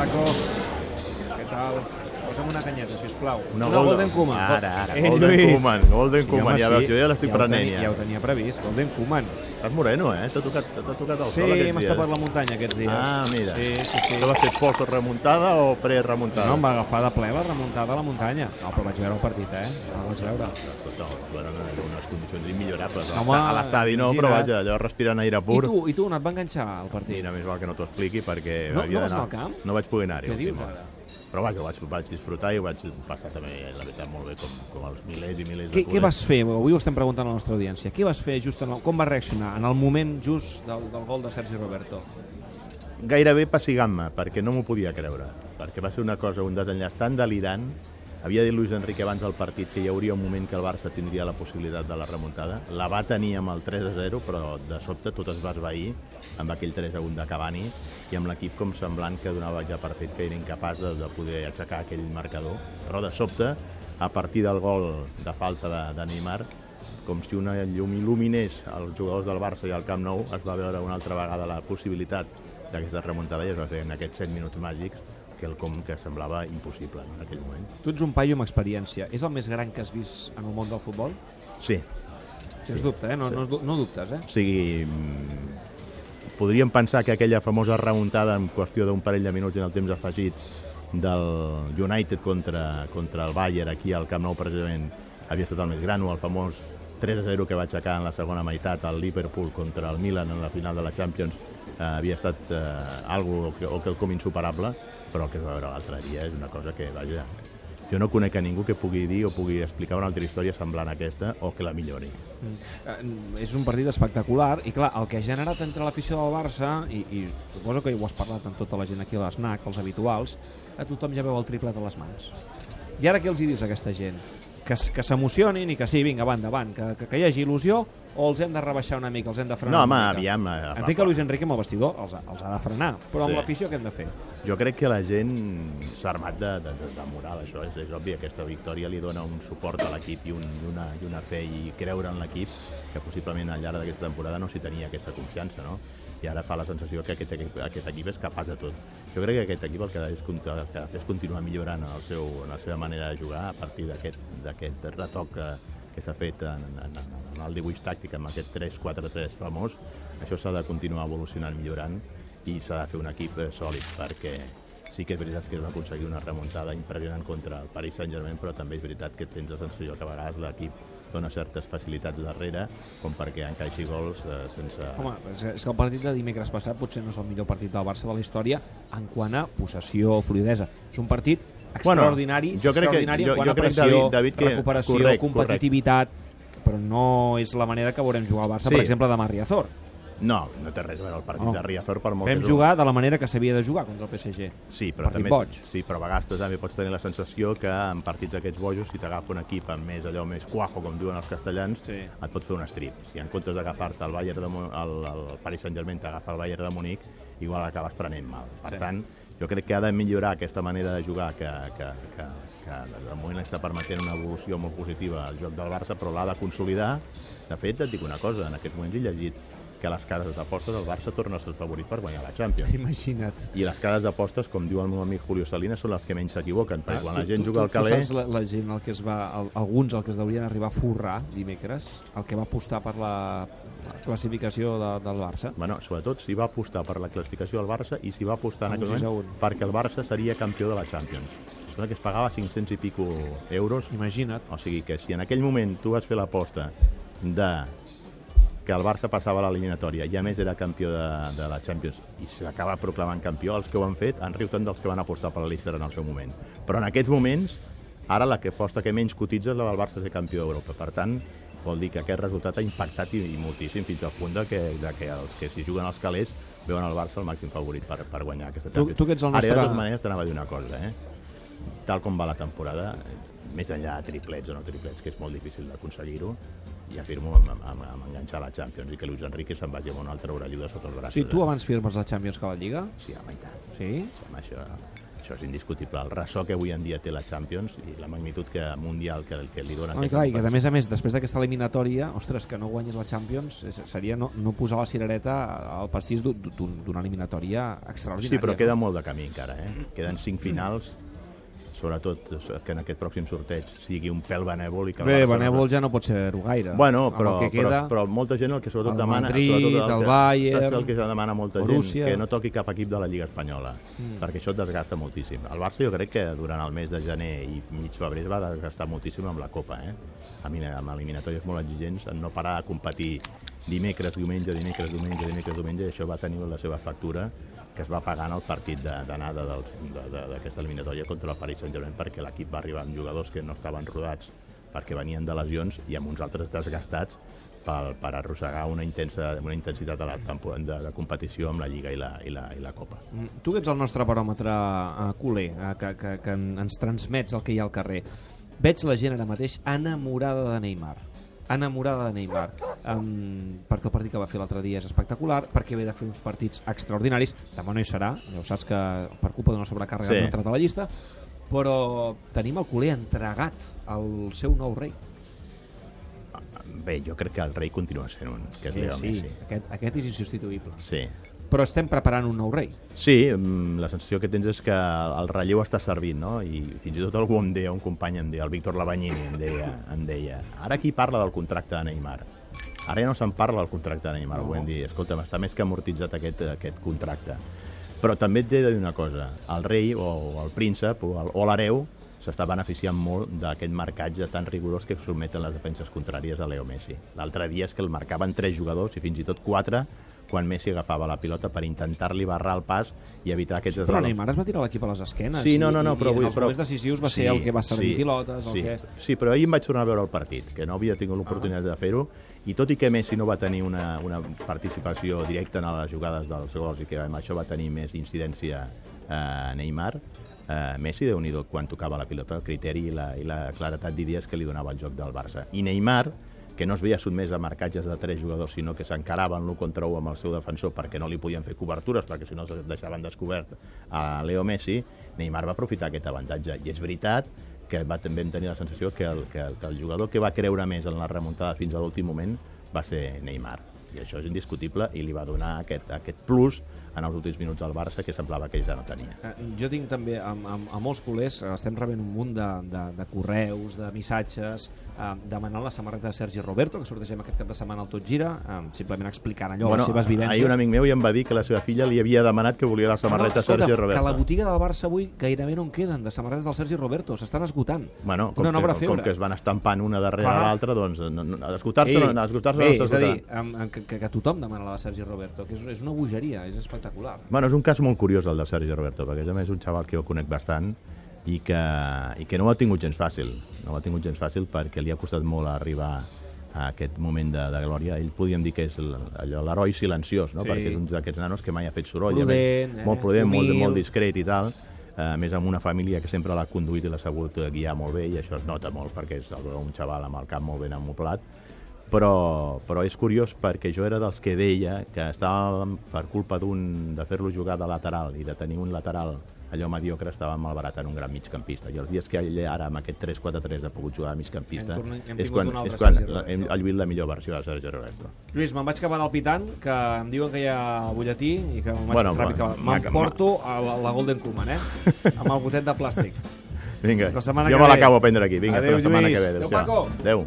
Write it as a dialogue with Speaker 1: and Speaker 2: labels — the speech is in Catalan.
Speaker 1: Paco. Posa'm una canyeta, sisplau.
Speaker 2: Una
Speaker 1: una
Speaker 2: Golden-
Speaker 1: Koeman.
Speaker 2: Ara, ara,
Speaker 1: Eh,
Speaker 2: Golden
Speaker 1: Lluís.
Speaker 2: Koeman, Golden Koeman,
Speaker 1: home,
Speaker 2: ja veus, jo ja l'estic
Speaker 1: ja
Speaker 2: prenent,
Speaker 1: tenia-
Speaker 2: ja.
Speaker 1: Ja ho tenia previst, Golden Koeman.
Speaker 2: Estàs moreno, eh? T'ha tocat, tocat el
Speaker 1: Sí,
Speaker 2: sol aquests
Speaker 1: hem
Speaker 2: dies.
Speaker 1: estat per la muntanya aquests dies.
Speaker 2: Ah, mira.
Speaker 1: Sí, sí, sí.
Speaker 2: Això va ser post remuntada o pre-remuntada?
Speaker 1: No, em va agafar de ple la remuntada a la muntanya. No, però vaig veure el partit, eh? No el vaig veure.
Speaker 2: Escolta, eren unes condicions immillorables.
Speaker 1: Home,
Speaker 2: a l'estadi no, però vaja, allò respirant aire
Speaker 1: I
Speaker 2: pur.
Speaker 1: tu, I tu on et va enganxar el partit?
Speaker 2: Mira, més val que no t'ho expliqui perquè
Speaker 1: No- no vas anar al camp?
Speaker 2: No vaig poder anar-hi.
Speaker 1: Què dius ara?
Speaker 2: Però vaja, ho vaig, vaig disfrutar i ho vaig passar també, la veritat, molt bé, com, com els milers i milers
Speaker 1: Què,
Speaker 2: de
Speaker 1: què vas fer? Avui ho estem preguntant a la nostra audiència. Què vas fer just en el, com vas reaccionar en el moment just del, del gol de Sergi Roberto?
Speaker 2: gairebé pessigant-me, perquè no m'ho podia creure, perquè va ser una cosa, un desenllaç tan delirant. Havia dit Luis Enrique abans del partit que hi hauria un moment que el Barça tindria la possibilitat de la remuntada. La va tenir amb el 3 a 0, però de sobte tot es va esvair amb aquell 3 a 1 de Cavani i amb l'equip com semblant que donava ja per fet que era incapaç de, de poder aixecar aquell marcador. Però de sobte, a partir del gol de falta de, de Neymar, com si una llum il·luminés els jugadors del Barça i al Camp Nou, es va veure una altra vegada la possibilitat d'aquesta remuntada i es va fer en aquests 7 minuts màgics que el com que semblava impossible en aquell moment.
Speaker 1: Tu ets un paio amb experiència. És el més gran que has vist en el món del futbol?
Speaker 2: Sí,
Speaker 1: Sens dubte, eh? No, no, no dubtes, eh?
Speaker 2: o sigui, mm, podríem pensar que aquella famosa remuntada en qüestió d'un parell de minuts en el temps afegit del United contra, contra el Bayern aquí al Camp Nou precisament havia estat el més gran o el famós 3 a 0 que va aixecar en la segona meitat al Liverpool contra el Milan en la final de la Champions eh, havia estat eh, algo que, o que com insuperable però el que es va veure l'altre dia és una cosa que, vaja, jo no conec a ningú que pugui dir o pugui explicar una altra història semblant a aquesta o que la millori.
Speaker 1: Eh, és un partit espectacular i clar, el que ha generat entre l'afició del Barça i, i suposo que ho has parlat amb tota la gent aquí a l'SNAC, els habituals a tothom ja veu el triple de les mans i ara què els hi dius a aquesta gent? Que, que s'emocionin i que sí, vinga, va endavant que, que, que hi hagi il·lusió o els hem de rebaixar una mica, els hem de frenar
Speaker 2: No, home, aviam... eh,
Speaker 1: entenc que Luis Enrique amb el vestidor els, ha- els ha de frenar però amb
Speaker 2: Sí.
Speaker 1: l'afició què hem de fer?
Speaker 2: Jo crec que la gent s'ha armat de, de, de, moral, això és, és obvi. Aquesta victòria li dona un suport a l'equip i, un, i, una, i una fe i creure en l'equip que possiblement al llarg d'aquesta temporada no s'hi tenia aquesta confiança, no? I ara fa la sensació que aquest equip, aquest equip és capaç de tot. Jo crec que aquest equip el que ha de, fer és continuar millorant el seu, la seva manera de jugar a partir d'aquest retoc que, que s'ha fet en, en, en el dibuix tàctic amb aquest 3-4-3 famós. Això s'ha de continuar evolucionant, millorant i s'ha de fer un equip eh, sòlid perquè sí que és veritat que es va aconseguir una remuntada impressionant contra el Paris Saint-Germain, però també és veritat que tens la sensació que a vegades l'equip dona certes facilitats darrere com perquè encaixi gols eh, sense...
Speaker 1: Home, és, és que el partit de dimecres passat potser no és el millor partit del Barça de la història en quant a possessió, fluidesa. És un partit extraordinari,
Speaker 2: jo crec que-
Speaker 1: extraordinari
Speaker 2: jo-
Speaker 1: en quant
Speaker 2: jo
Speaker 1: a pressió,
Speaker 2: David- David, que-
Speaker 1: recuperació,
Speaker 2: correcte,
Speaker 1: competitivitat, però no és la manera que veurem jugar al Barça,
Speaker 2: Sí.
Speaker 1: per exemple, demà a Riazor.
Speaker 2: No, no té res a veure el partit
Speaker 1: No.
Speaker 2: de Riazor per molt
Speaker 1: Vam
Speaker 2: que
Speaker 1: jugar de la manera que s'havia de jugar contra el PSG.
Speaker 2: Sí, però també,
Speaker 1: boig.
Speaker 2: sí, però a vegades també pots tenir la sensació que en partits d'aquests bojos, si t'agafa un equip amb més allò més cuajo, com diuen els castellans,
Speaker 1: Sí.
Speaker 2: et pot fer un strip. Si en comptes d'agafar-te el Bayern de el, el Paris Saint-Germain t'agafa el Bayern de Munic, igual acabes prenent mal. Per
Speaker 1: Sí.
Speaker 2: tant, jo crec que ha de millorar aquesta manera de jugar que, que, que, que de moment està permetent una evolució molt positiva al joc del Barça, però l'ha de consolidar. De fet, et dic una cosa, en aquest moment he llegit que a les cases d'apostes el Barça torna a ser el favorit per guanyar la Champions.
Speaker 1: Imagina't.
Speaker 2: I les cares d'apostes, com diu el meu amic Julio Salinas, són les que menys s'equivoquen, perquè quan la
Speaker 1: Ah, Tu-
Speaker 2: gent
Speaker 1: tu-
Speaker 2: juga al
Speaker 1: tu
Speaker 2: calé...
Speaker 1: saps la, la gent el que es va, el, alguns el que es deurien arribar a forrar dimecres, el que va apostar per la classificació de, del Barça.
Speaker 2: Bueno, sobretot si va apostar per la classificació del Barça i si va apostar en aquell moment
Speaker 1: 6 a 1.
Speaker 2: perquè el Barça seria campió de la Champions. Sembla que es pagava 500 i pico euros.
Speaker 1: Imagina't.
Speaker 2: O sigui que si en aquell moment tu vas fer l'aposta de que el Barça passava a l'eliminatòria i a més era campió de, de la Champions i s'acaba proclamant campió, els que ho han fet han riu tant dels que van apostar per la Leicester en el seu moment. Però en aquests moments, ara la que aposta que menys cotitza és la del Barça ser campió d'Europa. Per tant, vol dir que aquest resultat ha impactat i, i moltíssim fins al punt de que, de que els que s'hi juguen als calés veuen el Barça el màxim favorit per, per guanyar aquesta
Speaker 1: Tu-
Speaker 2: Champions.
Speaker 1: tu que ets el
Speaker 2: Ara, de
Speaker 1: nostre-
Speaker 2: totes maneres, t'anava a dir una cosa, eh? Tal com va la temporada, més enllà de triplets o no triplets, que és molt difícil d'aconseguir-ho, ja firmo amb, amb, amb enganxar la Champions i que Luis Enrique se'n vagi amb una altra orelluda sota els braços.
Speaker 1: Sí, tu abans firmes la Champions que la Lliga?
Speaker 2: Sí, home, i tant.
Speaker 1: Sí?
Speaker 2: Sí, home, això... Això és indiscutible. El ressò que avui en dia té la Champions i la magnitud que mundial que, que li
Speaker 1: i
Speaker 2: aquesta
Speaker 1: clar, i que a més a més, després d'aquesta eliminatòria, ostres, que no guanyin la Champions és, seria no, no posar la cirereta al pastís d'un- d'un- d'una eliminatòria extraordinària.
Speaker 2: Sí, però queda molt de camí encara, eh? Queden cinc finals, sobretot que en aquest pròxim sorteig sigui un pèl benèvol i que el
Speaker 1: Bé, benèvol ja no pot ser-ho gaire.
Speaker 2: Bueno, però,
Speaker 1: el que queda,
Speaker 2: però, però molta gent el que sobretot
Speaker 1: el
Speaker 2: demana...
Speaker 1: Madrid,
Speaker 2: sobretot
Speaker 1: el
Speaker 2: que,
Speaker 1: Bayern,
Speaker 2: saps el que demana molta
Speaker 1: Borussia.
Speaker 2: gent? Que no toqui cap equip de la Lliga Espanyola,
Speaker 1: Mm.
Speaker 2: perquè això et desgasta moltíssim. El Barça jo crec que durant el mes de gener i mig febrer es va desgastar moltíssim amb la Copa, eh? Amb eliminatòries molt exigents, en no parar a competir dimecres, diumenge, dimecres, diumenge, dimecres, diumenge, i això va tenir la seva factura que es va pagar en el partit d'anada de- d'aquesta eliminatòria contra el Paris Saint-Germain perquè l'equip va arribar amb jugadors que no estaven rodats perquè venien de lesions i amb uns altres desgastats per, per arrossegar una, intensa, una intensitat a la de, de competició amb la Lliga i la, i la, i la Copa.
Speaker 1: Mm, Tu que ets el nostre baròmetre uh, culer, uh, que, que, que en- ens transmets el que hi ha al carrer, veig la gent ara mateix enamorada de Neymar enamorada de Neymar um, perquè el partit que va fer l'altre dia és espectacular perquè ve de fer uns partits extraordinaris demà no hi serà, ja ho saps que per culpa d'una sobrecàrrega
Speaker 2: Sí.
Speaker 1: sí. no ha entrat a la llista però tenim el culer entregat al seu nou rei
Speaker 2: Bé, jo crec que el rei continua sent un, que és Leo
Speaker 1: sí,
Speaker 2: Messi.
Speaker 1: aquest, aquest és insubstituïble
Speaker 2: Sí,
Speaker 1: però estem preparant un nou rei
Speaker 2: Sí, la sensació que tens és que el relleu està servint, no? I fins i tot algú em deia, un company em deia, el Víctor Labanyini em deia, em deia ara qui parla del contracte de Neymar? Ara ja no se'n parla del contracte de Neymar,
Speaker 1: No.
Speaker 2: no. vull dir, escolta'm, està més que amortitzat aquest, aquest contracte. Però també et he de dir una cosa, el rei o el príncep o el- o l'hereu s'està beneficiant molt d'aquest marcatge tan rigorós que sotmeten les defenses contràries a Leo Messi. L'altre dia és que el marcaven tres jugadors i fins i tot quatre quan Messi agafava la pilota per intentar-li barrar el pas i evitar aquests
Speaker 1: però
Speaker 2: eslaloms.
Speaker 1: Neymar es va tirar l'equip a les esquenes
Speaker 2: Sí, no, no, no,
Speaker 1: i,
Speaker 2: però
Speaker 1: i en els
Speaker 2: però-
Speaker 1: moments decisius va ser
Speaker 2: Sí,
Speaker 1: el que va servir
Speaker 2: sí,
Speaker 1: pilotes el
Speaker 2: sí,
Speaker 1: que...
Speaker 2: sí, però ahir em vaig tornar a veure el partit, que no havia tingut l'oportunitat de fer-ho, i tot i que Messi no va tenir una, una participació directa en les jugades dels gols i que amb això va tenir més incidència eh, Neymar, eh, Messi, déu nhi quan tocava la pilota, el criteri i la, i la claretat d'idees que li donava el joc del Barça. I Neymar, que no es veia sotmès a marcatges de tres jugadors, sinó que s'encaraven l'1 contra 1 amb el seu defensor perquè no li podien fer cobertures, perquè si no es deixaven descobert a Leo Messi, Neymar va aprofitar aquest avantatge. I és veritat que va, també vam tenir la sensació que el, que, el, que el jugador que va creure més en la remuntada fins a l'últim moment va ser Neymar. I això és indiscutible i li va donar aquest, aquest plus en els últims minuts al Barça que semblava que ell ja no tenia.
Speaker 1: Eh, Jo tinc també, amb, amb, amb molts culers, eh, estem rebent un munt de, de, de correus, de missatges, eh, demanant la samarreta de Sergi Roberto, que sortegem aquest cap de setmana al Tot Gira, eh, simplement explicant allò, les seves vivències.
Speaker 2: ahir un amic meu ja em va dir que la seva filla li havia demanat que volia la samarreta
Speaker 1: no, escolta,
Speaker 2: Sergio Roberto.
Speaker 1: que la botiga del Barça avui gairebé no en queden de samarretes del Sergi Roberto, s'estan esgotant.
Speaker 2: Bueno, com,
Speaker 1: Una nova
Speaker 2: que, com que es van estampant una darrere l'altra, doncs no, no, a esgotar-se no, a esgotar
Speaker 1: bé,
Speaker 2: no
Speaker 1: és a dir, que, que tothom demana la de Sergi Roberto, que és, és una bogeria, és espectacular.
Speaker 2: Bueno, és un cas molt curiós el de Sergi Roberto, perquè a més és un xaval que jo conec bastant i que, i que no ho ha tingut gens fàcil. No ho ha tingut gens fàcil perquè li ha costat molt arribar a aquest moment de, de glòria. Ell podríem dir que és l'heroi silenciós, no?
Speaker 1: Sí.
Speaker 2: perquè és un d'aquests nanos que mai ha fet soroll.
Speaker 1: Prudent, eh?
Speaker 2: molt prudent, molt,
Speaker 1: Humil.
Speaker 2: molt discret i tal. Eh, A més, amb una família que sempre l'ha conduït i l'ha sabut guiar molt bé i això es nota molt perquè és un xaval amb el cap molt ben amoblat però, però és curiós perquè jo era dels que deia que estàvem per culpa d'un de fer-lo jugar de lateral i de tenir un lateral allò mediocre estàvem malbaratant un gran migcampista i els dies que ell ara amb aquest 3-4-3 ha pogut jugar de migcampista
Speaker 1: Hem tornat- hem
Speaker 2: és quan, és quan
Speaker 1: Sergi Roberto.
Speaker 2: hem, vist la millor versió de Sergio Roberto
Speaker 1: Lluís, me'n vaig acabar del pitant, que em diuen que hi ha butlletí i que me'n
Speaker 2: Bueno,
Speaker 1: ràpid
Speaker 2: ma-
Speaker 1: M'emporto a la, la Golden Koeman, eh? amb el botet de plàstic.
Speaker 2: vinga,
Speaker 1: La
Speaker 2: jo me l'acabo a prendre aquí vinga, fins la setmana
Speaker 1: Lluís.
Speaker 2: que ve
Speaker 1: Adéu. Paco.
Speaker 2: Adéu.